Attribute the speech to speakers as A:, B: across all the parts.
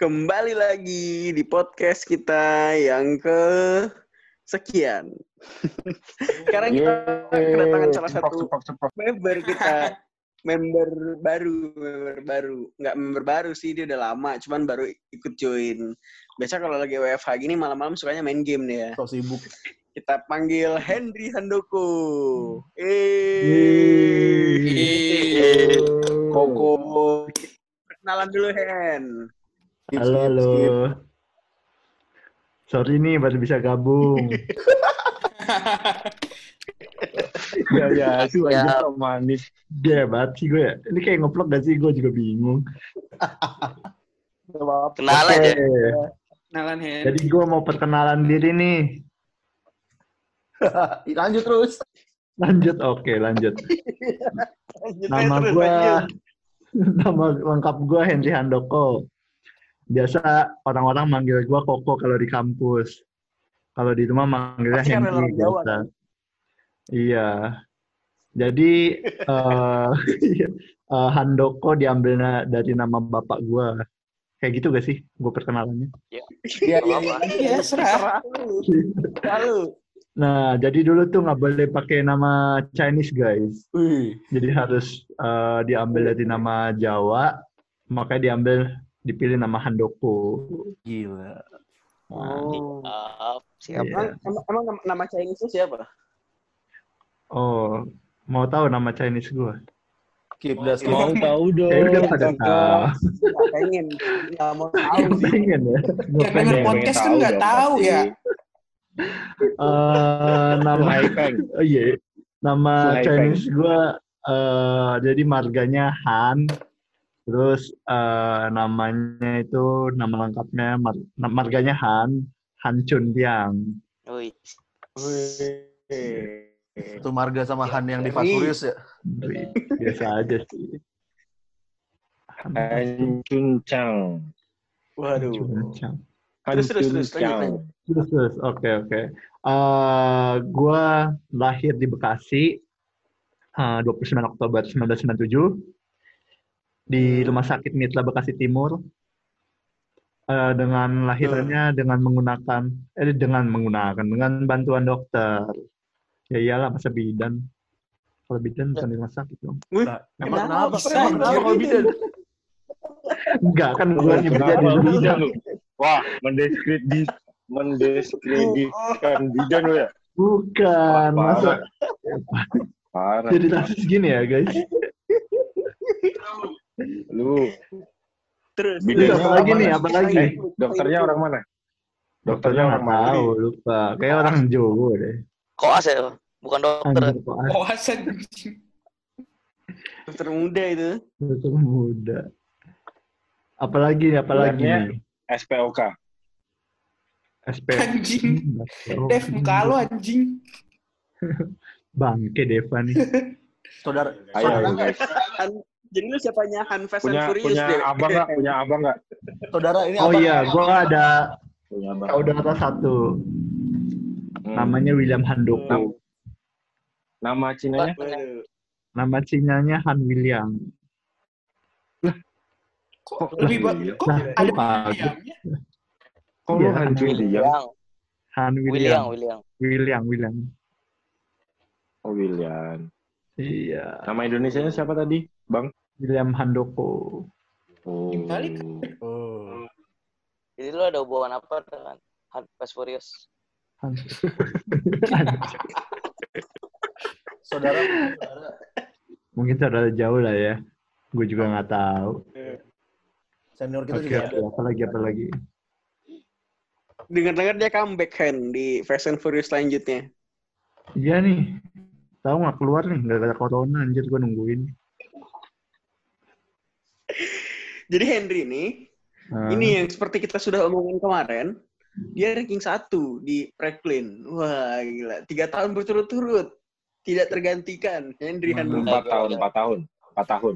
A: Kembali lagi di podcast kita yang ke sekian. Sekarang kita kedatangan salah satu member kita, member baru, member baru. Nggak member baru sih, dia udah lama, cuman baru ikut join. Biasa kalau lagi WFH gini malam-malam sukanya main game dia.
B: So sibuk.
A: Kita panggil Henry Handoko. Eh, Koko. Kenalan dulu, Hen.
B: Skip,
C: Halo,
B: skip,
C: halo.
B: skip.
C: Sorry nih baru bisa gabung.
B: Ya, ya, itu
D: Ya.
B: aja manis.
C: Dia banget sih gue ya. Ini kayak ngeplok gak sih? Gue juga bingung.
D: Kenalan aja.
A: Kenalan, Hen.
C: Jadi gue mau perkenalan diri nih.
B: Lanjut terus.
C: Lanjut, oke lanjut.
A: Lanjut,
C: Nama
A: terus,
C: gue, nama lengkap gue Henry Handoko. Biasa orang-orang manggil gue Koko kalau di kampus. Kalau di rumah manggilnya
A: Pasti
C: Henry biasa. Iya. Jadi eh eh, Handoko diambil na- dari nama bapak gue. Kayak gitu gak sih? Gue perkenalannya.
B: Iya, iya, iya.
A: Iya, serah. Lalu.
C: Nah, jadi dulu tuh nggak boleh pakai nama Chinese guys.
B: Wih.
C: Jadi harus eh, diambil dari nama Jawa, makanya diambil dipilih nama Handoko.
B: Gila.
C: Nah,
A: Oh.
D: Siap, siap.
C: Iya.
A: Emang, emang, nama- nama Chinese-nya siapa?
C: Oh, mau tahu nama Chinese gue?
B: Skip, dah skip.
E: Mau tahu dong.
C: Ya udah pada tahu.
A: Nggak pengen. Nggak mau tahu sih.
C: pengen ya.
E: Yang denger
C: pengen.
E: podcast kan nggak tahu ya.
C: Eh, nama
E: Haipeng.
C: oh iya, nama
E: Hai,
C: Chinese gue eh jadi marganya Han. Terus eh, namanya itu nama lengkapnya mar- marganya Han, Han Chun Tiang.
D: Wih.
B: Itu Marga sama Han yang di Fast Furious ya.
C: Biasa aja sih. Han.
A: Waduh.
C: Chun Tiang.
A: Terus, terus, terus, lanjut.
C: Terus, terus, oke, oke. Eh, gua lahir di Bekasi, eh, 29 Oktober 1997, di Rumah Sakit Mitra Bekasi Timur, Eh, dengan lahirnya dengan menggunakan, eh, dengan menggunakan, dengan bantuan dokter. Ya iyalah, masa bidan. Kalau bidan bukan di rumah sakit dong.
A: Wih,
B: Nah, emang
A: kenapa?
B: kenapa?
A: Bisa,
B: Emang kenapa kalau bidan?
C: Enggak, kan di
E: Kenapa
C: bidan.
E: lu? Wah, mendiskredit mendiskreditkan bidan lu ya?
C: Bukan, masa
E: Parah.
C: jadi rasis gini ya, guys?
E: Lu
A: Terus.
E: Bidannya
C: apa lagi nih, apa lagi?
E: Eh, dokternya orang mana? Dokternya orang mana?
C: tahu, lupa. Kayak orang Jawa deh.
D: Koas ya, bukan dokter.
E: Koasan.
A: Dokter muda itu.
C: dokter muda. Apalagi apalagi
E: Gelarnya?
C: nih?
E: SPOK.
C: SP.
E: Anjing. Dev, muka lu anjing.
C: Bangke Deva nih.
B: Saudara,
E: Ayo,
B: saudara,
E: ayo,
A: Jadi lu siapanya Han Fast and
E: Punya
A: Furious
E: punya
A: deh.
E: abang nggak? Punya abang nggak?
B: saudara ini
C: Oh
B: apa?
C: iya, gua ada
E: Punya abang.
C: saudara satu.
E: Hmm.
C: Namanya William Handoko.
E: Nama Cinanya?
A: Waduh.
C: Nama Cinanya Han William.
E: Kok
F: Lebih ba-
E: William?
F: kok
C: Nah,
F: ada
C: bagus.
F: Williamnya?
E: Kok lu
C: Iya,
E: Han William?
D: William,
C: Han
D: William,
C: William.
D: William.
C: William, William.
E: Oh, William.
C: Iya,
E: Nama Indonesianya siapa tadi? Bang?
C: William Handoko.
E: Oh.
F: Balik.
B: Oh.
D: Jadi lu ada hubungan apa dengan Han Fast Furious?
B: Saudara, saudara.
C: Mungkin saudara jauh lah ya. Gue juga nggak tahu.
B: Senior kita
C: Oke,
B: juga ada.
C: apa lagi, apa lagi?
A: Dengar-dengar dia comeback Hen di Fast and Furious selanjutnya.
C: Iya nih. Tahu nggak keluar nih, nggak ada corona anjir gue nungguin.
A: Jadi Henry nih,
C: Nah,
A: ini yang seperti kita sudah omongin kemarin, dia ranking satu di Preklin. Wah gila, tiga tahun berturut-turut tidak tergantikan Henry
C: Mantap.
A: Handoko.
E: Empat tahun, empat tahun. Empat tahun.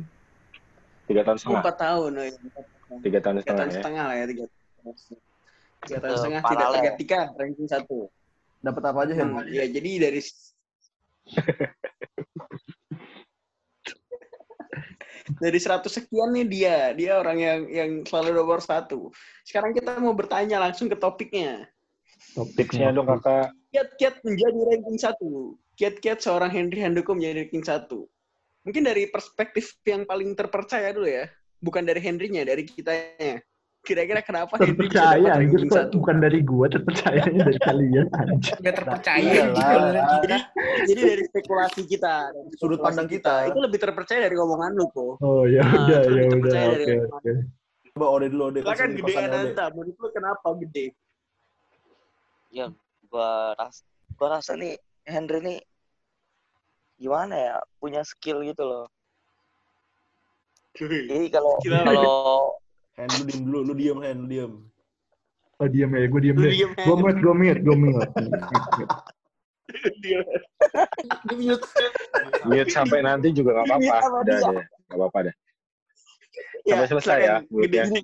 E: Tiga tahun setengah.
A: empat tahun, oh, iya, empat tahun.
E: Tiga tahun
A: Tiga
E: setengah ya.
A: setengah lah ya tiga tahun. Tiga tahun setengah tidak
D: paralel.
A: tergantikan ranking satu.
B: Dapat apa aja, Hen?
A: Hmm, ya jadi dari dari 100 sekian nih dia, dia orang yang yang selalu nomor satu. Sekarang kita mau bertanya langsung ke topiknya.
E: Tipsnya dong kakak.
A: Kiat-kiat menjadi ranking satu. Kiat-kiat seorang Henry Handoko menjadi ranking satu. Mungkin dari perspektif yang paling terpercaya dulu ya. Bukan dari Henry-nya, dari kitanya. Kira-kira kenapa Henry bisa dapat
C: Terpercaya, anjir. Kok? Bukan dari gua, terpercayanya dari kalian, anjir.
F: Gak terpercaya.
A: Jadi, jadi dari spekulasi kita, dari
B: Sudut pandang kita.
A: itu lebih terpercaya dari omongan lu kok.
C: Oh, ya
A: Nah,
C: udah, ya udah.
A: terpercaya dari
C: Oke,
A: omongan
C: oke.
B: Coba Ode dulu, Ode.
A: Silakan
B: Kasih
A: gede. Ananta, menurut lu kenapa gede?
D: Ya, gua ras gua rasa nih Henry nih gimana ya punya skill gitu loh. Jadi kalau
B: Hen, lu diem dulu. Lu diem, Hen. Lu diem.
C: Oh, diam ya, gue diam
A: Lu
C: deh.
A: diem,
C: Gue mute, gue mute, gue mute.
F: Mute.
E: Mute sampai nanti juga nggak apa-apa. Udah deh, nggak apa-apa deh. Sampai selesai ya,
A: silakan,
E: mute-nya.
A: gede.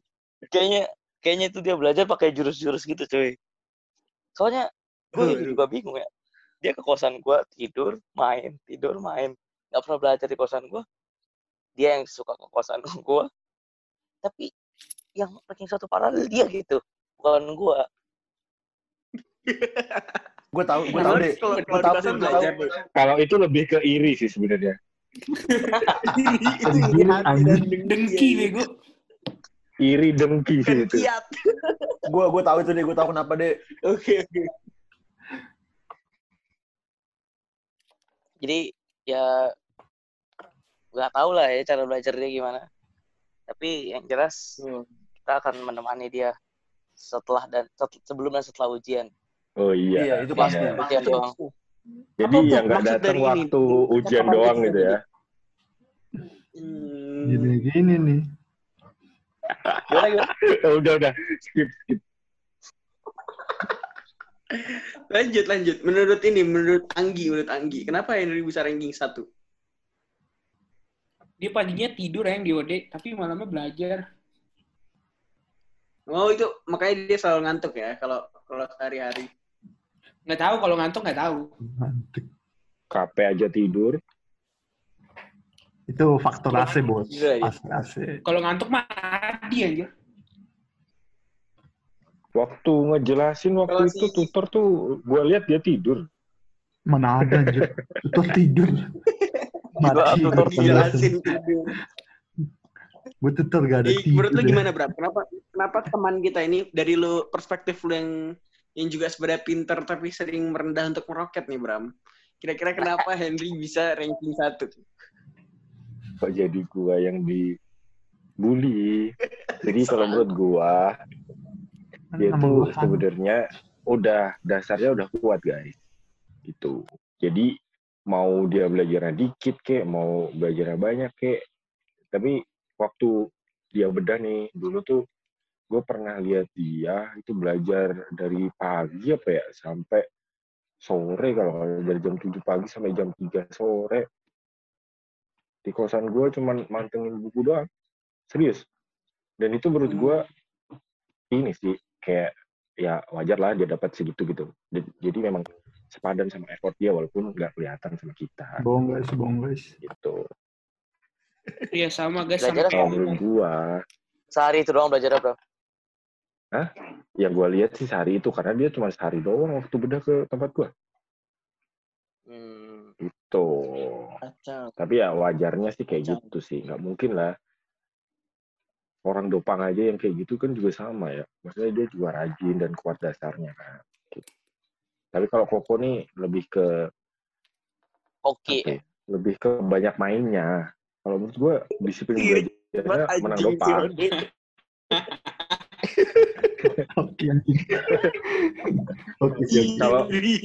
D: kayaknya kayaknya itu dia belajar pakai jurus-jurus gitu cuy. Soalnya gue juga bingung ya. Dia ke kosan gua tidur, main, tidur, main. Gak pernah belajar di kosan gua. Dia yang suka ke kosan gua. Tapi yang ranking satu paralel dia gitu. Bukan gua.
B: Gue tahu, gue tahu deh.
A: kalau-
B: Gue tahu,
A: deh.
E: Kalau itu lebih ke iri sih sebenarnya.
A: Itu iri dan
F: Dengki bego.
E: Iri dengki sih itu.
B: Gue gue tahu itu deh. Gue tahu kenapa deh.
A: Oke, oke.
D: Jadi ya nggak tahu lah ya cara belajar dia gimana. Tapi yang jelas
A: Hmm.
D: Kita akan menemani dia setelah dan sebelum dan setelah ujian.
E: Oh iya.
B: Iya, itu pasti.
E: Iya.
D: Ujian doang.
E: Jadi
A: Apa
E: yang nggak datang
A: dari ini?
E: waktu ujian
A: Apa
E: doang gitu ya.
A: Hmm.
C: Gini-gini nih.
D: Gimana gimana?
E: udah udah skip skip.
A: Lanjut, lanjut. Menurut ini, menurut Anggi, menurut Anggi, kenapa Henry bisa ranking satu?
F: Dia paginya tidur yang di OD, tapi malamnya belajar.
A: Oh itu makanya dia selalu ngantuk ya kalau kalau sehari-hari.
F: Nggak tahu kalau ngantuk nggak tahu.
E: KP aja tidur.
C: Itu faktor AC, bos.
A: Gila ya.
C: AC, AC.
F: Kalau ngantuk mah adi anjir.
E: Waktu ngejelasin waktu
A: Kalau
E: itu
A: si-
E: tutor tuh gue lihat dia tidur.
C: Mana ada, anjir. Tutor tidur. Mati.
D: tutor
A: Dijelasin tidur.
C: Gue tutor gak ada
A: Ih, menurut lu
C: tidur.
A: gimana, Bram? Kenapa kenapa teman kita ini dari lu perspektif lu yang yang juga sebenarnya pinter tapi sering merendah untuk meroket nih, Bram? Kira-kira kenapa Henry bisa ranking satu?
E: Kok jadi gua yang dibully. Jadi kalau menurut gua dia tuh sebenarnya udah dasarnya udah kuat guys gitu jadi mau dia belajarnya dikit kek mau belajarnya banyak kek tapi waktu dia bedah nih dulu tuh gue pernah lihat dia itu belajar dari pagi apa ya sampai sore kalau dari jam 7 pagi sampai jam 3 sore. Di kosan gue cuman mantengin buku doang serius. Dan itu menurut gue ini sih kayak ya wajar lah dia dapat segitu gitu. Jadi- jadi memang sepadan sama effort dia walaupun nggak kelihatan sama kita.
C: Bohong guys, bohong guys.
E: gitu
F: Iya sama guys
D: Belajar
F: sama
E: menurut gua
D: Sehari itu doang belajar bro.
E: yang gua lihat sih sehari itu karena dia cuma sehari doang waktu bedah ke tempat gua
D: Hmm.
E: itu
A: Kacau.
E: tapi ya wajarnya sih kayak
A: Kacau.
E: gitu sih nggak mungkin lah orang dopang aja yang kayak gitu kan juga sama ya maksudnya dia juga rajin dan kuat dasarnya kan Gitu. tapi kalau Koko nih lebih ke
D: Oke.
E: Oke, lebih ke banyak mainnya. Kalau menurut gue disiplin
A: Iri
E: belajarnya menang.
A: Ode.
C: Oke. Oke, oke.
E: Kalau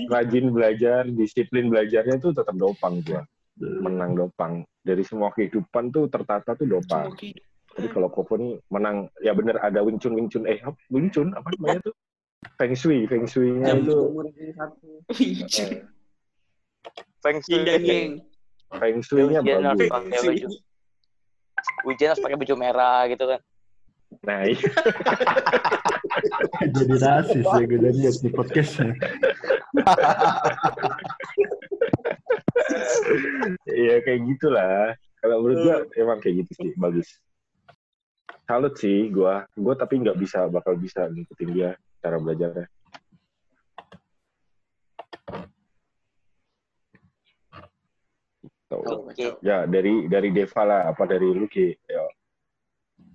E: rajin belajar, disiplin belajarnya tuh tetap dopang gue. Menang dopang. Dari semua kehidupan tuh tertata tuh dopang. Jadi kalau Koko nih menang, ya bener ada Wing Chun. Eh, Chun? Apa namanya tuh? Feng Shui. Feng Shui-nya
A: Yang
E: itu.
A: satu.
E: eh,
D: Feng Shui.
E: Feng Shui-nya
D: Ujian harus
E: bagus.
D: pakai baju. Ujian harus pakai baju merah gitu kan.
E: Nah, iya.
C: Jadi rasis ya gue udah lihat di podcastnya.
E: Iya kayak gitulah. Kalau menurut gue emang kayak gitu sih, bagus. Salut sih gue. Gue tapi nggak bisa, bakal bisa ngikutin dia cara belajarnya. Tuh.
D: Oke.
E: Ya dari dari Deva lah, apa dari lu Ki? Ya.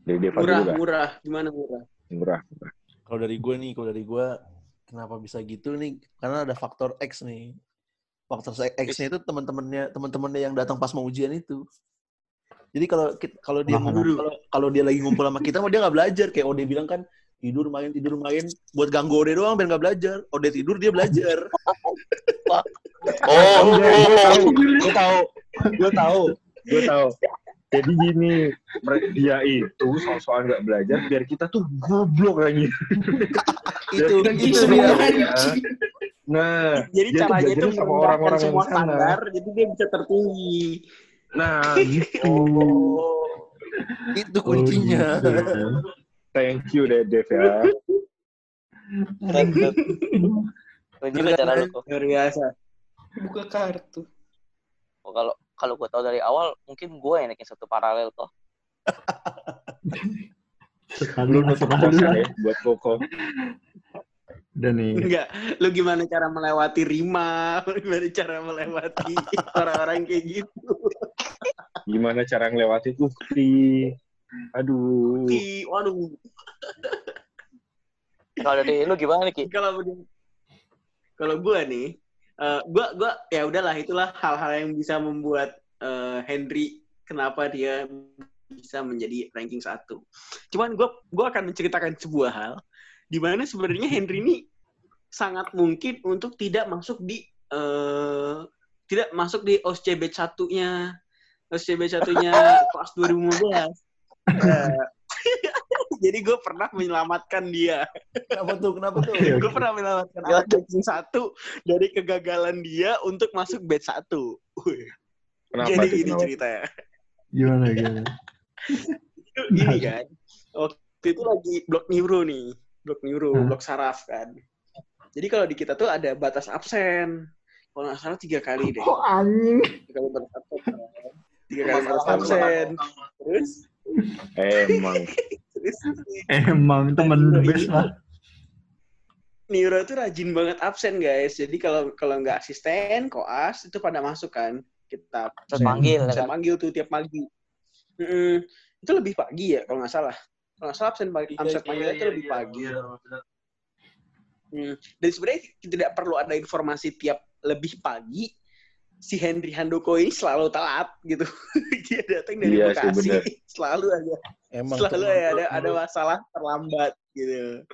E: Dari Deva
A: Murah,
E: dulu dah.
A: murah. Gimana murah?
E: Murah.
B: Kalau dari gue nih, kalau dari gue, kenapa bisa gitu nih? Karena ada faktor X nih. Faktor X-nya itu teman-temannya teman-temannya yang datang pas mau ujian itu. Jadi kalau kalau dia kalau kalau dia lagi ngumpul sama kita, mah dia nggak belajar. Kayak Ode bilang kan tidur main tidur main buat ganggu Ode doang biar nggak belajar. Ode tidur dia belajar.
D: Oh,
E: Gue tahu, gue tahu, gue tahu. Jadi gini, dia itu soal-soal nggak belajar biar kita tuh goblok lagi.
B: itu itu dia.
E: belajar. Nah,
A: Jadi
E: dia tuh
A: caranya itu
E: sama orang-orang yang
A: semua
E: sana.
A: standar, jadi dia bisa tertinggi.
E: Nah, gitu.
B: itu kuncinya.
C: Oh, gitu.
E: Thank you Dev ya.
D: keren juga cara lu kok.
A: Luar biasa.
F: Buka kartu.
D: Oh, kalau kalau gue tahu dari awal mungkin gue yang naikin satu paralel kok.
C: Sekali
E: Lu nutup kosan
C: lah.
E: ya buat Koko.
C: Udah nih.
A: Enggak, lu gimana cara melewati Rima, lu gimana cara melewati orang-orang kayak gitu.
E: Gimana cara ngelewatin Ukti? Aduh.
A: Ih, Waduh,
D: Kalau dari lu gimana nih Ki?
A: kalau kalau gua nih, eh, gua gua ya udahlah itulah hal-hal yang bisa membuat eh, Henry kenapa dia bisa menjadi ranking satu. Cuman gua gua akan menceritakan sebuah hal di mana sebenarnya Henry ini sangat mungkin untuk tidak masuk di eh, tidak masuk di OSCB satunya OSCB satunya kelas 2015. Eh, Jadi gue pernah menyelamatkan dia.
B: Kenapa tuh? Kenapa tuh?
A: Gue pernah menyelamatkan anak ranking satu dari kegagalan dia untuk masuk batch satu.
E: Kenapa
A: Jadi
E: tuh?
A: ini
E: Kenapa?
A: ceritanya.
C: Gimana, gimana?
A: Itu Gini kan, waktu itu lagi blok neuro nih, blok neuro,
C: Hmm.
A: blok saraf kan. Jadi kalau di kita tuh ada batas absen. Kalau nggak salah tiga kali deh.
C: Kok anjing?
A: Tiga kali batas absen. kan. Tiga kali batas absen. Terus,
E: Emang.
C: Emang temen best lah.
A: Neuro tuh rajin banget absen guys. Jadi kalau kalau nggak asisten, koas itu pada masuk kan. Kita
D: Terus panggil,
A: absen
D: kan?
A: panggil tuh tiap pagi. Mm-mm. Itu lebih pagi ya kalau nggak salah. Kalau nggak salah absen pagi, absen panggilnya itu lebih pagi. Hmm. Dan sebenarnya tidak perlu ada informasi tiap lebih pagi. Si Henry Handoko ini selalu telat gitu. Dia datang dari
E: Iya sih,
A: Bekasi,
E: bener.
A: selalu aja
B: Emang
A: selalu ya ada ada masalah terlambat gitu.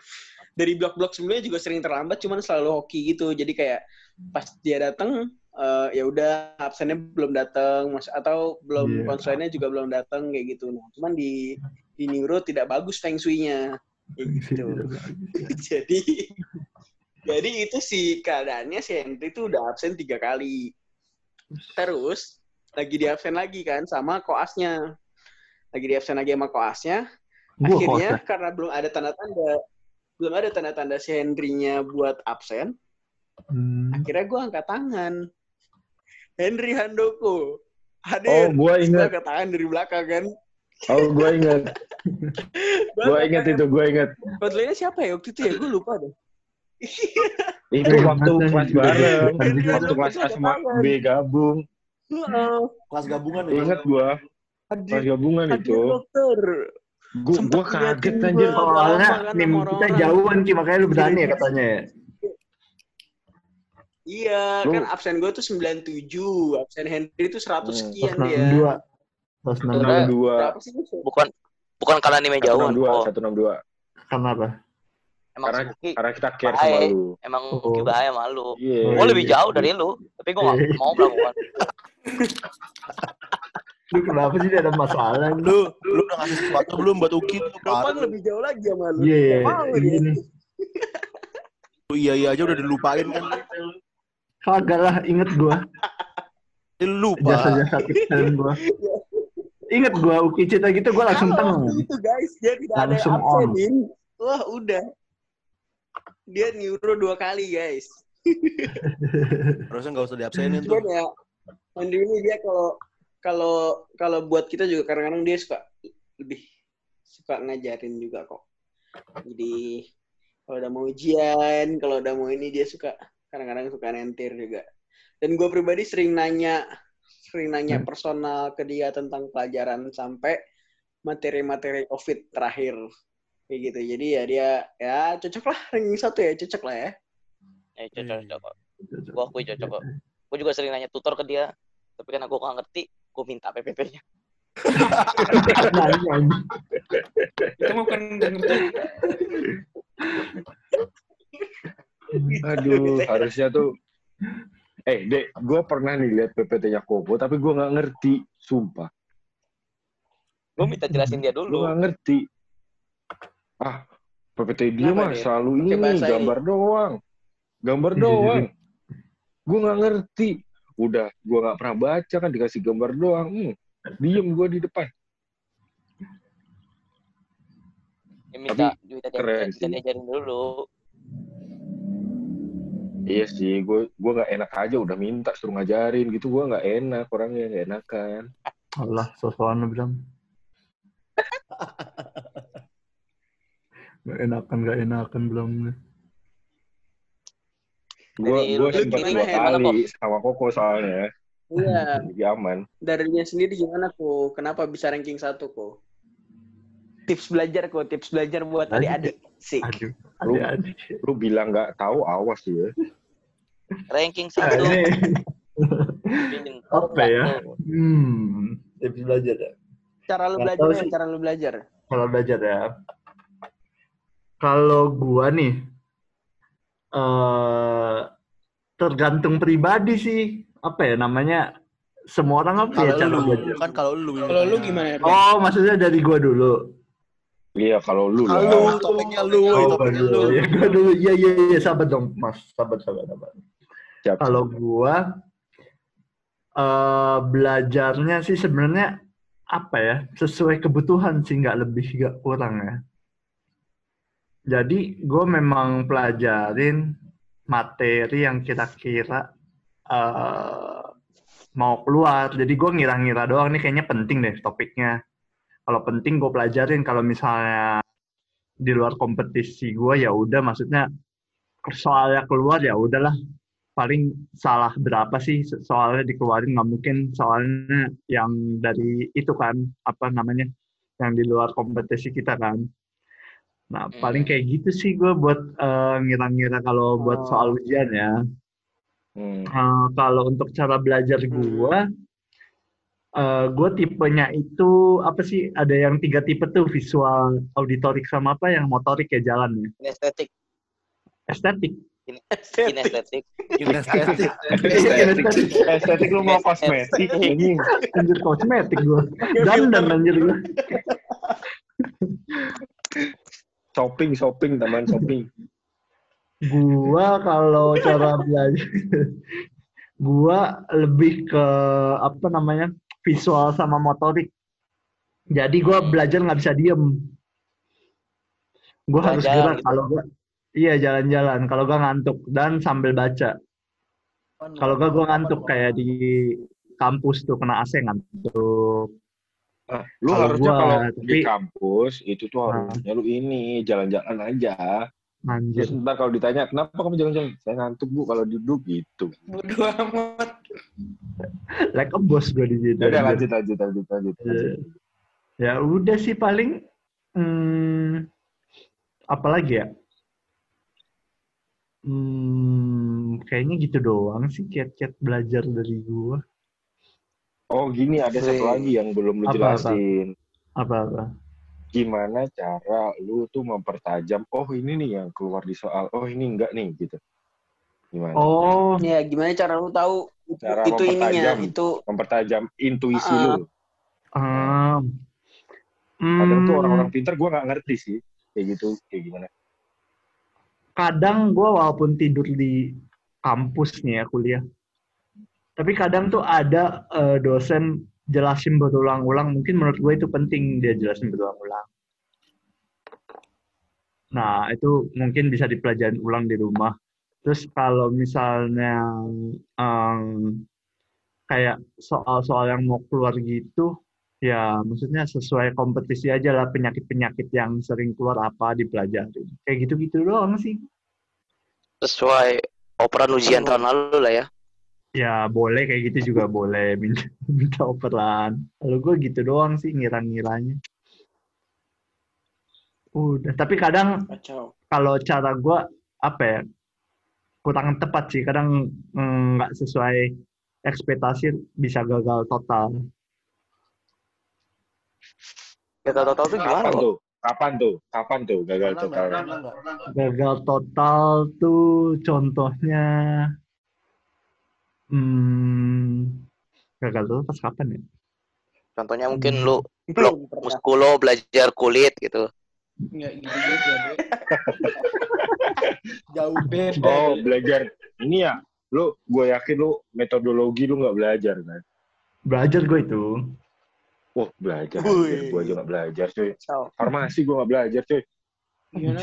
A: Dari blok-blok sebelumnya juga sering terlambat, cuman selalu hoki gitu. Jadi kayak pas dia datang eh, ya udah absennya belum datang, mas atau belum
C: Iya.
A: konselinnya juga belum datang kayak gitu. Nah, cuman di di neuro tidak bagus feng shui-nya. Gitu. jadi jadi itu sih keadaannya si Henry tuh udah absen tiga kali. Terus lagi di absen lagi kan sama koasnya. Lagi di absen lagi sama koasnya.
C: Gua
A: Akhirnya
C: kok
A: karena belum ada tanda-tanda belum ada tanda-tanda si Henry-nya buat absen,
C: Hmm.
A: akhirnya gue angkat tangan. Henry Handoko.
E: Oh,
A: Hadir.
E: gua
A: Gue
E: ingat.
A: angkat tangan dari belakang kan.
E: Oh, gua ingat. Gua ingat itu, gua ingat.
A: Konselinnya siapa ya waktu itu ya? Gue lupa deh.
E: Itu
C: Iya,
E: waktu
C: bener.
E: kelas bareng.
C: Iya,
E: Waktu kelas A sama B gabung.
B: Kelas gabungan ya.
E: Ingat gua. Kelas gabungan itu.
A: dokter.
E: Gua, gua kaget anjir.
A: kan
C: nim
A: sama
C: kita jauhan Ki, makanya lu berani ya katanya ya.
A: Iya, kan absen gue tuh 97. Absen Henry itu 100
E: Hmm.
A: sekian dia.
C: 62. Kelas 62.
D: Udah.
E: 62.
A: Berapa sih? Gus?
D: Bukan bukan karena anime jauhan.
E: 162,
D: Oh,
E: 162.
C: Karena apa?
D: Emang
E: Karena-
D: Suki
E: Karena kita care sama
D: Baik.
E: lu.
D: emang
C: Oh.
D: Suki bahaya malu.
E: Iya.
D: Gue lebih jauh dari lu, tapi gue gak mau melakukan.
C: Lu kenapa sih dia ada masalah?
B: Lu lu udah ngasih sesuatu belum buat Uki? Lu parah.
A: lebih jauh lagi sama lu.
C: Iya, gini.
B: Lu iya iya aja udah dilupain kan.
C: Kagak lah, inget gua.
B: Dia lupa.
C: Jasa-jasa kecil gua. Inget gua, Uki cerita gitu gua langsung
A: waktu itu guys, dia tidak ada
C: Langsung on.
A: absenin. Wah, udah. Dia neuro dua kali, guys.
B: Harusnya nggak usah diabsenin tuh.
A: Cuman ya, Henry ini dia kalau kalau kalau buat kita juga kadang-kadang dia suka lebih suka ngajarin juga kok. Jadi kalau udah mau ujian, kalau udah mau ini dia suka kadang-kadang suka nentir juga. Dan gue pribadi sering nanya sering nanya
C: Hmm.
A: personal ke dia tentang pelajaran sampai materi-materi COVID terakhir kayak gitu. Jadi ya dia ya cocok lah ranking satu ya cocok lah ya.
D: Eh, cocok,
B: Hmm.
D: cocok. Gua akui cocok kok. Gue juga sering nanya tutor ke dia, tapi kan aku nggak ngerti, gue minta PPT-nya.
F: Itu bukan nggak ngerti.
E: Aduh, harusnya tuh. Eh, Dek, gue pernah nih lihat PPT-nya Koko, tapi gue nggak ngerti, sumpah.
D: Gue minta jelasin dia
E: Gue
D: dulu.
E: nggak ngerti. Ah, PPT dia
A: Kenapa,
E: mah
A: Dek?
E: selalu ini,
A: bahasa ini.
E: gambar doang. Gambar doang. Gue nggak ngerti. Udah, gue nggak pernah baca kan, dikasih gambar doang. Hmm, diem gue di depan.
D: Ya, minta, minta, dia-
E: keren
D: minta
E: sih.
D: diajarin dulu.
E: Iya sih, gue gue nggak enak aja udah minta suruh ngajarin gitu, gue nggak enak orangnya nggak enakan.
C: Allah, sosokan bilang. Gak enakan, gak enakan belum.
E: Gue gue sempat dua kali sama Koko soalnya,
A: Iya.
E: jadi aman.
A: Darinya sendiri gimana kok? Kenapa bisa ranking satu kok? Tips belajar kok, tips belajar buat adik-adik. Sih.
C: Aduh,
E: Lu-
C: adik-adik.
E: Lu bilang nggak tahu, awas ya.
D: Ranking
C: Ah,
D: satu.
C: ini
D: Pilih.
C: apa ya? Hmm, tips belajar ya.
A: Cara lu belajar ya, cara lu belajar.
C: Kalau belajar ya. Kalau gua nih, eh tergantung pribadi sih. Apa ya namanya? Semua orang apa ya
B: Kalau
C: cara
B: lu,
C: belajar?
B: kan kalau lu.
F: Kalau lu gimana? Erwin?
C: Oh, maksudnya dari gua dulu.
E: Iya kalau lu lah.
B: Lu, topiknya lu,
C: Oh,
B: topiknya
C: dulu.
B: lu.
C: Ya, gua dulu. Iya, iya, iya, sabar dong, Mas. Sabar, sabar, sabar. Kalau gua eh belajarnya sih sebenarnya apa ya sesuai kebutuhan sih nggak lebih nggak kurang ya. Jadi gue memang pelajarin materi yang kira-kira eh mau keluar. Jadi gue ngira-ngira doang nih kayaknya penting deh topiknya. Kalau penting gue pelajarin. Kalau misalnya di luar kompetisi gue ya udah maksudnya soalnya keluar ya udahlah paling salah berapa sih soalnya dikeluarin nggak mungkin soalnya yang dari itu kan apa namanya yang di luar kompetisi kita kan nah paling kayak gitu sih gue buat eh, ngira-ngira kalau buat
A: Oh.
C: soal ujian ya
E: Hmm.
C: Eh, kalau untuk cara belajar gue eh gue tipenya itu apa sih ada yang tiga tipe tuh visual auditorik sama apa yang motorik ya jalan ya
D: Kinestetik.
C: estetik
D: Kinestetik.
B: Kinestetik.
E: Estetik, estetik lu mau kosmetik ini.
C: anjir kosmetik gue dandan anjir gue
E: Shopping, shopping, taman shopping.
C: Gua kalau cara belajar, gua lebih ke apa namanya visual sama motorik. Jadi gua belajar nggak bisa diem. Gua harus
D: Jalan-jalan
C: gerak
D: gitu.
C: kalau gua iya jalan-jalan. Kalau gua ngantuk dan sambil baca. Kalau gua gua ngantuk kayak di kampus tuh kena AC ngantuk.
E: Ah, lu
C: Kalau
E: harusnya
C: gua,
E: kalau
C: tapi-
E: di kampus itu tuh
C: Ah.
E: harusnya lu ini jalan-jalan aja.
C: Anjir.
E: Terus ntar kalau ditanya kenapa kamu jalan-jalan, saya ngantuk bu kalau duduk gitu.
F: Bodo amat.
C: Like a boss gua di situ.
E: Ya udah lanjut lanjut lanjut lanjut.
C: Iya.
E: lanjut.
C: Ya udah sih paling hmm, apa lagi ya? Hmm, kayaknya gitu doang sih kiat-kiat belajar dari gua.
E: Oh gini ada satu
A: Wih.
E: lagi yang belum lu
C: Apa, apa?
E: jelasin.
C: Apa-apa?
E: Gimana cara lu tuh mempertajam? Oh ini nih yang keluar di soal. Oh ini enggak nih gitu. Gimana?
C: Oh,
A: Ya, gimana cara lu tahu itu,
E: Cara
A: itu ininya,
E: mempertajam.
A: itu
E: Mempertajam intuisi
A: Ah.
E: lu.
C: um,
E: Kadang tuh
C: hmm,
E: orang-orang pintar gue nggak ngerti sih kayak gitu kayak gimana.
C: kadang gua walaupun tidur di kampus nih ya kuliah, tapi kadang tuh ada eh, dosen jelasin berulang-ulang. Mungkin menurut gue itu penting dia jelasin berulang-ulang. Nah, itu mungkin bisa dipelajarin ulang di rumah. Terus kalau misalnya em, kayak soal-soal yang mau keluar gitu ya maksudnya sesuai kompetisi aja lah penyakit-penyakit yang sering keluar apa dipelajari kayak gitu-gitu doang sih
D: Sesuai operan ujian tahun lalu lah ya.
C: Ya boleh kayak gitu juga boleh minta minta operan. Kalau gue gitu doang sih ngira-ngiranya. Udah tapi kadang kalau cara gue apa ya kurang tepat sih. Kadang mm, nggak sesuai ekspektasi bisa gagal total.
D: Gagal total tuh gimana
E: tuh? Kapan tuh? Kapan tuh gagal total?
C: gagal total tuh contohnya hmm, gagal total pas kapan ya
D: Contohnya mungkin
C: Hmm.
D: lu blok muskulo belajar kulit gitu.
F: Enggak gitu juga.
B: Jauh.
F: Beda.
E: Oh, belajar. Ini ya, lu gue yakin lu metodologi lu nggak belajar kan?
C: belajar gue itu
E: Wah, belajar. Gua aja nggak belajar, cuy. Farmasi gua nggak belajar, cuy.
F: Gimana?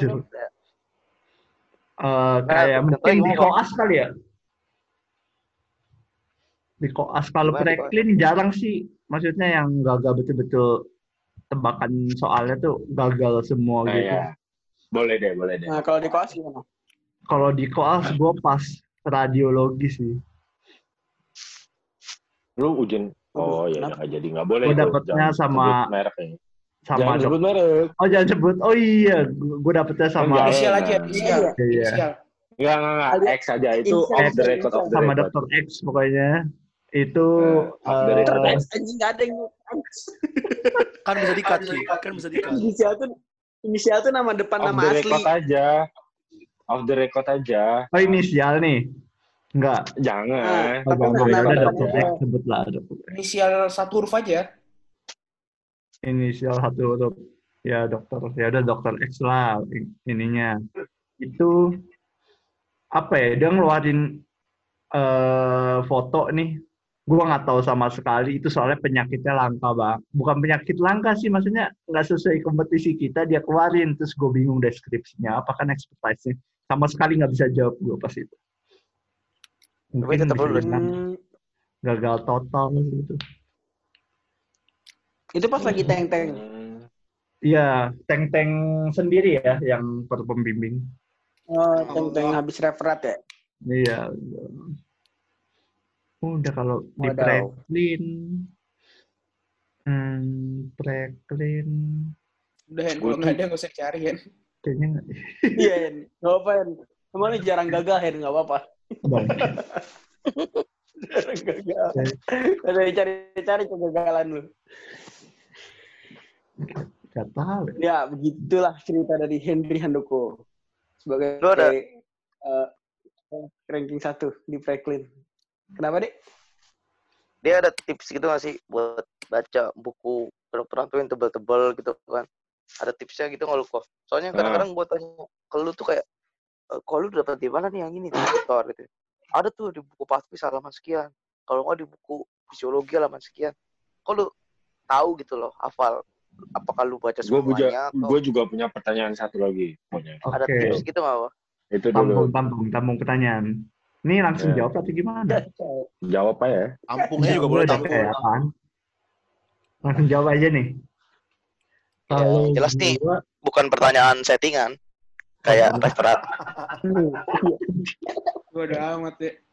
C: Eh, kayak
D: Nah,
C: mungkin di koas kali ya di koas kalau preklin jarang sih maksudnya yang gagal betul-betul tebakan soalnya tuh gagal semua
E: Nah,
C: gitu
E: ya. Boleh deh, boleh deh.
A: Nah, kalau di koas gimana?
C: kalau di koas gue pas radiologi sih
E: Lu ujian Oh ya nggak jadi nggak boleh itu.
C: dapetnya sama-
E: merek
C: sama
E: Jangan sebut merek.
C: oh jangan sebut oh iya gue dapetnya sama
E: Enggak,
F: Inisial aja, inisial.
C: Iya.
E: Enggak, enggak, enggak.
A: Alias-
E: X aja itu off the record, off the
C: sama
E: record.
C: dokter X pokoknya itu
E: Eh, record,
C: eh,
E: X.
A: Anjing nggak ada yang
B: Kan bisa dikat, Ki. Kan bisa dikat.
A: inisial tuh inisial tuh nama depan
E: Off
A: nama
E: the
A: asli.
E: record aja. Off the record aja.
C: oh inisial nih enggak
E: Jangan.
C: oh,
A: Tapi
C: ya dokter X
A: apa?
C: sebut lah.
F: Inisial satu huruf aja.
C: inisial satu huruf ya dokter ya udah dokter X lah ininya itu apa ya dia ngeluarin eh, foto nih gua nggak tahu sama sekali itu soalnya penyakitnya langka bang bukan penyakit langka sih maksudnya nggak sesuai kompetisi kita dia keluarin terus gue bingung deskripsinya apa kan expertise sama sekali nggak bisa jawab gue pas itu mungkin
D: tetap
C: bisa
D: lu
C: dibilang
A: Hmm,
C: gagal total gitu
A: itu pas lagi teng-teng.
E: Hmm.
C: Iya, tank-tank sendiri ya yang per pembimbing.
A: Oh, teng-teng habis referat ya.
C: Iya. Udah kalau di preklin, hmm, preklin,
F: Udah, Hen. Kalau nggak ada, nggak usah cari, Hen.
C: kayaknya nggak.
A: Iya, Hen. Nggak apa-apa, Hen. Emang lu jarang gagal, Hen. Nggak apa-apa. Jarang gagal. Ada cari-cari kegagalan lu.
C: Gak tahu. ya.
A: Ya, begitulah cerita dari Henry Handoko. Sebagai
D: Lu ada-
A: eh, ranking satu di Franklin. Kenapa, Dek?
D: Dia ada tips gitu nggak sih buat baca buku kedokteran tuh yang tebel-tebel gitu kan? Ada tipsnya gitu nggak lu kok? Soalnya kadang-kadang gue tanya ke lu tuh kayak, "Eh, kok lu dapat di mana nih yang ini dokter gitu? Ada tuh di buku patris halaman sekian. Kalau nggak di buku fisiologi halaman sekian. Kok lu tahu gitu loh, hafal? Apakah lu baca
E: Gue juga,
D: semuanya? atau
E: gue juga punya pertanyaan satu lagi. Punya.
D: ada tips gitu nggak? Wak?
E: Itu
C: tampung,
E: dulu.
C: tampung, tampung pertanyaan. Ini langsung
E: Ya.
C: jawab atau gimana?
E: Jawab aja ya.
B: Kampungnya juga boleh tampung.
C: kayak apaan? Langsung jawab aja nih. Kalau
D: jelas nih.
C: gua,
D: Bukan pertanyaan settingan. Kayak referat.
F: Gue udah amat, Dek.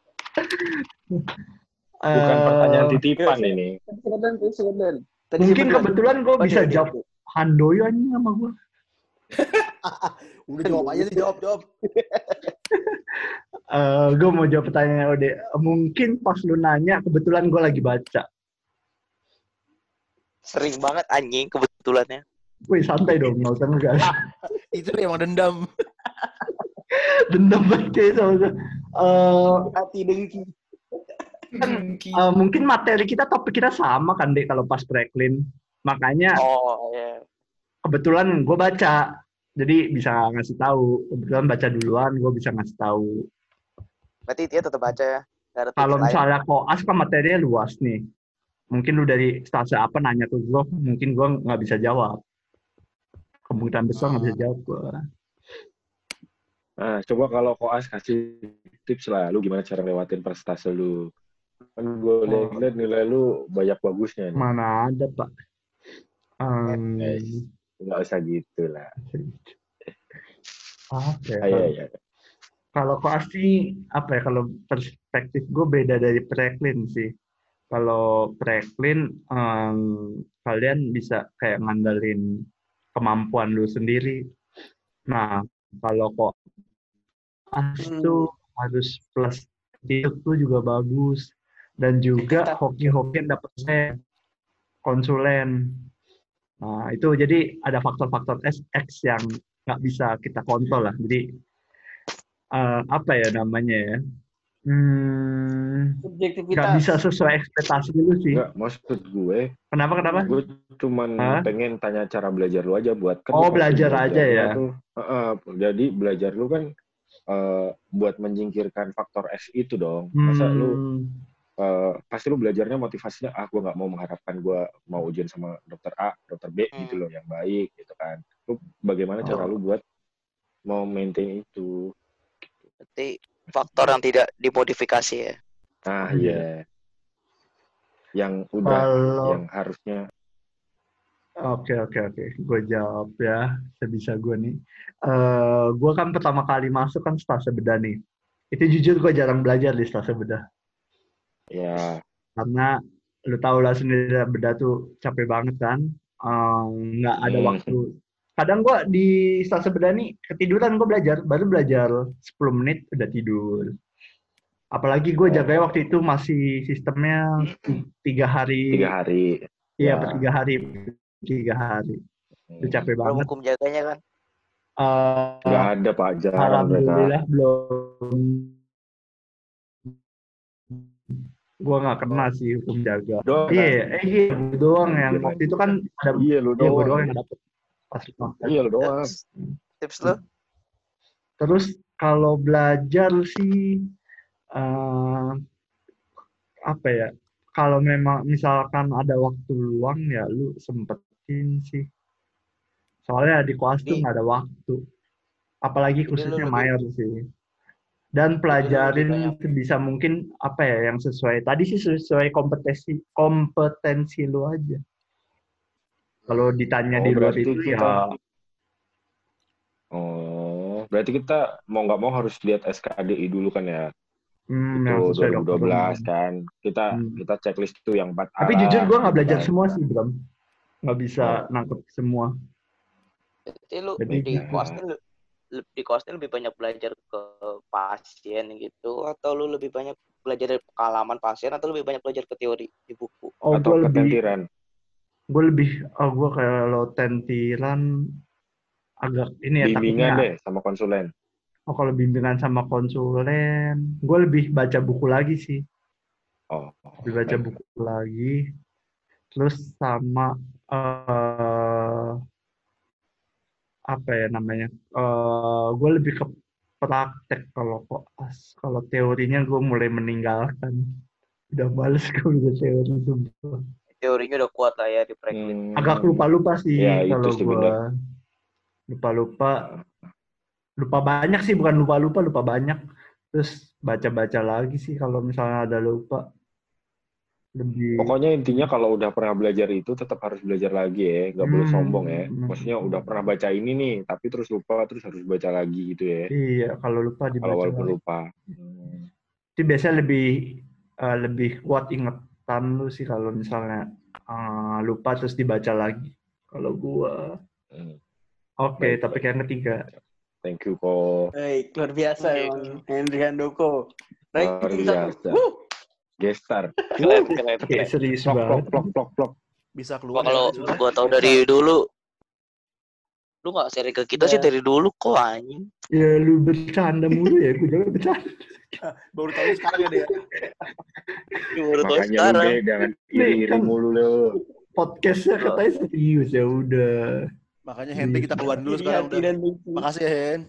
E: Bukan
C: eh,
E: pertanyaan titipan ini.
A: Tadi
C: Mungkin kebetulan gue bisa jawab? Handoyo aja sama gue.
B: Udah jawab aja sih, jawab, jawab.
C: Eh, gue mau jawab pertanyaan Ode. Mungkin pas lu nanya, kebetulan gue lagi baca.
D: Sering banget anjing kebetulannya.
C: Wih, santai dong, nggak usah ngegas.
B: Itu emang dendam.
C: Dendam banget sama gue. Eh,
A: Hati dengki.
F: Ki-
C: eh, mungkin materi kita, topik kita sama kan, Dek, kalau pas preklin. Makanya
D: Oh, iya.
C: kebetulan gue baca. Jadi bisa ngasih tahu. Kebetulan baca duluan, gue bisa ngasih tahu.
D: Berarti dia tetap baca ya.
C: Kalau
D: lain.
C: misalnya koas kan materinya luas nih. Mungkin lu dari stase apa nanya ke gue, mungkin gue nggak bisa jawab. Kemungkinan besar nggak bisa jawab gue.
E: Nah, coba kalau koas kasih tips lah, lu gimana cara lewatin prestasi lu. Kan gue lihat nilai lu banyak bagusnya nih.
C: Mana ada, Pak. Um.
E: Nggak usah gitu lah.
C: Oke.
E: Ayo, ayo.
C: Kalau pasti apa ya kalau perspektif gue beda dari Preklin sih. Kalau Preklin em, kalian bisa kayak ngandelin kemampuan lu sendiri. Nah, kalau kok as
A: Hmm.
C: harus plus itu tuh juga bagus dan juga hoki-hoki dapat saya konsulen. Nah, itu jadi ada faktor-faktor SX yang nggak bisa kita kontrol lah. Jadi eh, apa ya namanya ya? Hmm, nggak
A: Subjektivitas.
C: bisa sesuai ekspektasi dulu sih.
E: Enggak, maksud gue,
C: Kenapa kenapa?
E: gue cuman
C: Hah?
E: pengen tanya cara belajar lu aja buat kan
C: Oh,
E: lu pasti
C: belajar aja
E: lu
C: ya.
E: tuh, Heeh, jadi belajar lu kan eh, buat menyingkirkan faktor S itu dong. Masa lu
C: Hmm,
E: eh, pasti lu belajarnya motivasinya ah gue nggak mau mengharapkan gue mau ujian sama dokter A, dokter B
D: Hmm.
E: gitu loh yang baik gitu kan. Lu bagaimana cara
C: Oh.
E: lu buat mau maintain itu?
D: Berarti faktor yang tidak dimodifikasi ya.
E: Ah
C: Iya.
E: iya. Yang udah
C: kalau
E: yang harusnya
C: Oke oke oke, gue jawab ya sebisa gue nih. Eh gue kan pertama kali masuk kan stase bedah nih. Itu jujur gue jarang belajar di stase bedah
E: ya
C: karena lu tau lah sendiri bedah tuh capek banget kan, Eh, nggak ada
E: Hmm.
C: waktu. Kadang gue di bedah nih ketiduran gue belajar, baru belajar 10 menit udah tidur. Apalagi gue
E: Oh.
C: jaganya waktu itu masih sistemnya tiga hari,
E: tiga hari.
C: iya
E: Ya.
C: per tiga hari, tiga hari. Itu capek
D: Belum
C: banget.
D: hukum jaganya kan.
C: Eh,
E: Nggak ada pak jarang mereka.
C: Alhamdulillah belum. Gua nggak kena sih hukum jaga. Iya, eh iya, gua doang yang
E: Iya,
C: waktu itu kan ada
E: Iya lu
C: iya,
E: doang.
C: doang yang dapet pas pas-
E: Iya lu doang.
D: Tips, lu?
C: Terus kalau belajar sih eh apa ya? Kalau memang misalkan ada waktu luang ya lu sempetin sih. Soalnya di koas tuh nggak ada waktu. Apalagi khususnya mayor sih. Dan pelajarin bisa mungkin apa ya yang sesuai. Tadi sih sesuai kompetensi kompetensi lu aja. Kalau ditanya
E: Oh,
C: di luar
E: berarti
C: itu
E: kita-
C: ya
E: Oh, berarti kita mau nggak mau harus lihat SKDI dulu kan ya.
C: hmm,
E: Itu
C: dokter.
E: 2012 kan. Kita
C: Hmm.
E: kita checklist tuh yang 4
C: Tapi jujur gue nggak belajar
E: kan.
C: semua sih, Bram. Nggak bisa
E: Oh.
C: nangkep semua.
D: Berarti lu
C: Jadi
D: di koasnya lu le- di koasnya lebih banyak belajar ke pasien gitu atau lu lebih banyak belajar dari pengalaman pasien atau lebih banyak belajar ke teori di buku?
C: Oh,
E: atau
C: gue lebih,
E: ketentiran.
C: Gue lebih, oh gue kalau tentiran agak ini ya
E: Bimbingan
C: takutnya.
E: deh sama konsulen.
C: Oh kalau bimbingan sama konsulen, gue lebih baca buku lagi sih.
E: Oh.
C: Lebih baca buku lagi. Terus sama eh apa ya namanya? eh gue lebih ke praktek kalau koas. Kalau teorinya gue mulai meninggalkan. Udah males gue bisa teori sumpah.
D: Teorinya udah kuat lah ya di preklin.
E: Hmm.
C: agak lupa-lupa sih
E: Ya, itu
C: kalau
E: sih
C: gua
E: bener.
C: lupa-lupa lupa banyak sih bukan lupa-lupa lupa banyak terus baca-baca lagi sih kalau misalnya ada lupa lebih
E: Pokoknya intinya kalau udah pernah belajar itu tetap harus belajar lagi ya, nggak boleh
C: Hmm,
E: sombong ya. Maksudnya udah pernah baca ini nih, tapi terus lupa, terus harus baca lagi gitu ya.
C: iya kalau lupa
E: Kalau
C: dibaca
E: walaupun
C: lagi.
E: lupa. Hmm.
C: itu biasanya lebih eh, lebih kuat ingatan lu sih kalau misalnya eh, lupa terus dibaca lagi kalau gua
E: Hmm.
C: oke
E: Baik,
C: topik yang ketiga
E: Thank you kok.
A: Baik, luar biasa
D: Oke.
A: emang Henry Handoko.
E: Luar
A: Ranking satu.
E: biasa.
A: Wuh.
E: Gestar.
D: Keren, keren, keren.
C: serius
E: Plok, plok,
C: banget
E: plok, plok, plok.
B: Bisa keluar.
D: kalau
B: ya, sudah.
D: gua tahu dari dulu lu nggak seri ke kita
A: Ya.
D: sih dari dulu kok anjing.
C: ya lu bercanda mulu ya gua jangan bercanda
B: baru tahu sekarang ya dia.
D: Lu baru tahu sekarang.
E: jangan
C: Nih,
E: iri-iri
C: kan-
E: mulu lu.
C: podcastnya katanya serius ya udah
B: Makanya Henry kita keluarin dulu
A: Iri
B: sekarang udah. Makasih ya Hen.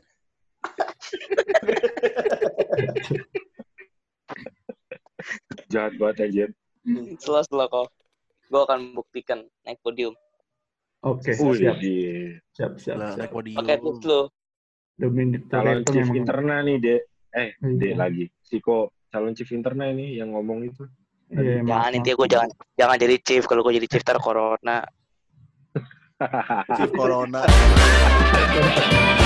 E: Jahat banget aja.
D: Setelah setelah kok gua akan buktikan naik podium.
C: Oke
E: Wih,
C: siap siap siap, siap.
B: naik podium.
D: Oke, tips lu.
C: Dominic
E: calon chief
C: memang
E: interna nih, Dek. Eh,
C: Iya.
E: Dek lagi. Siko, calon chief interna ini yang ngomong itu.
C: Iya, maaf,
D: Jangan intinya gue jangan jangan jadi chief kalau gue jadi chief ntar corona.
B: Chief Corona.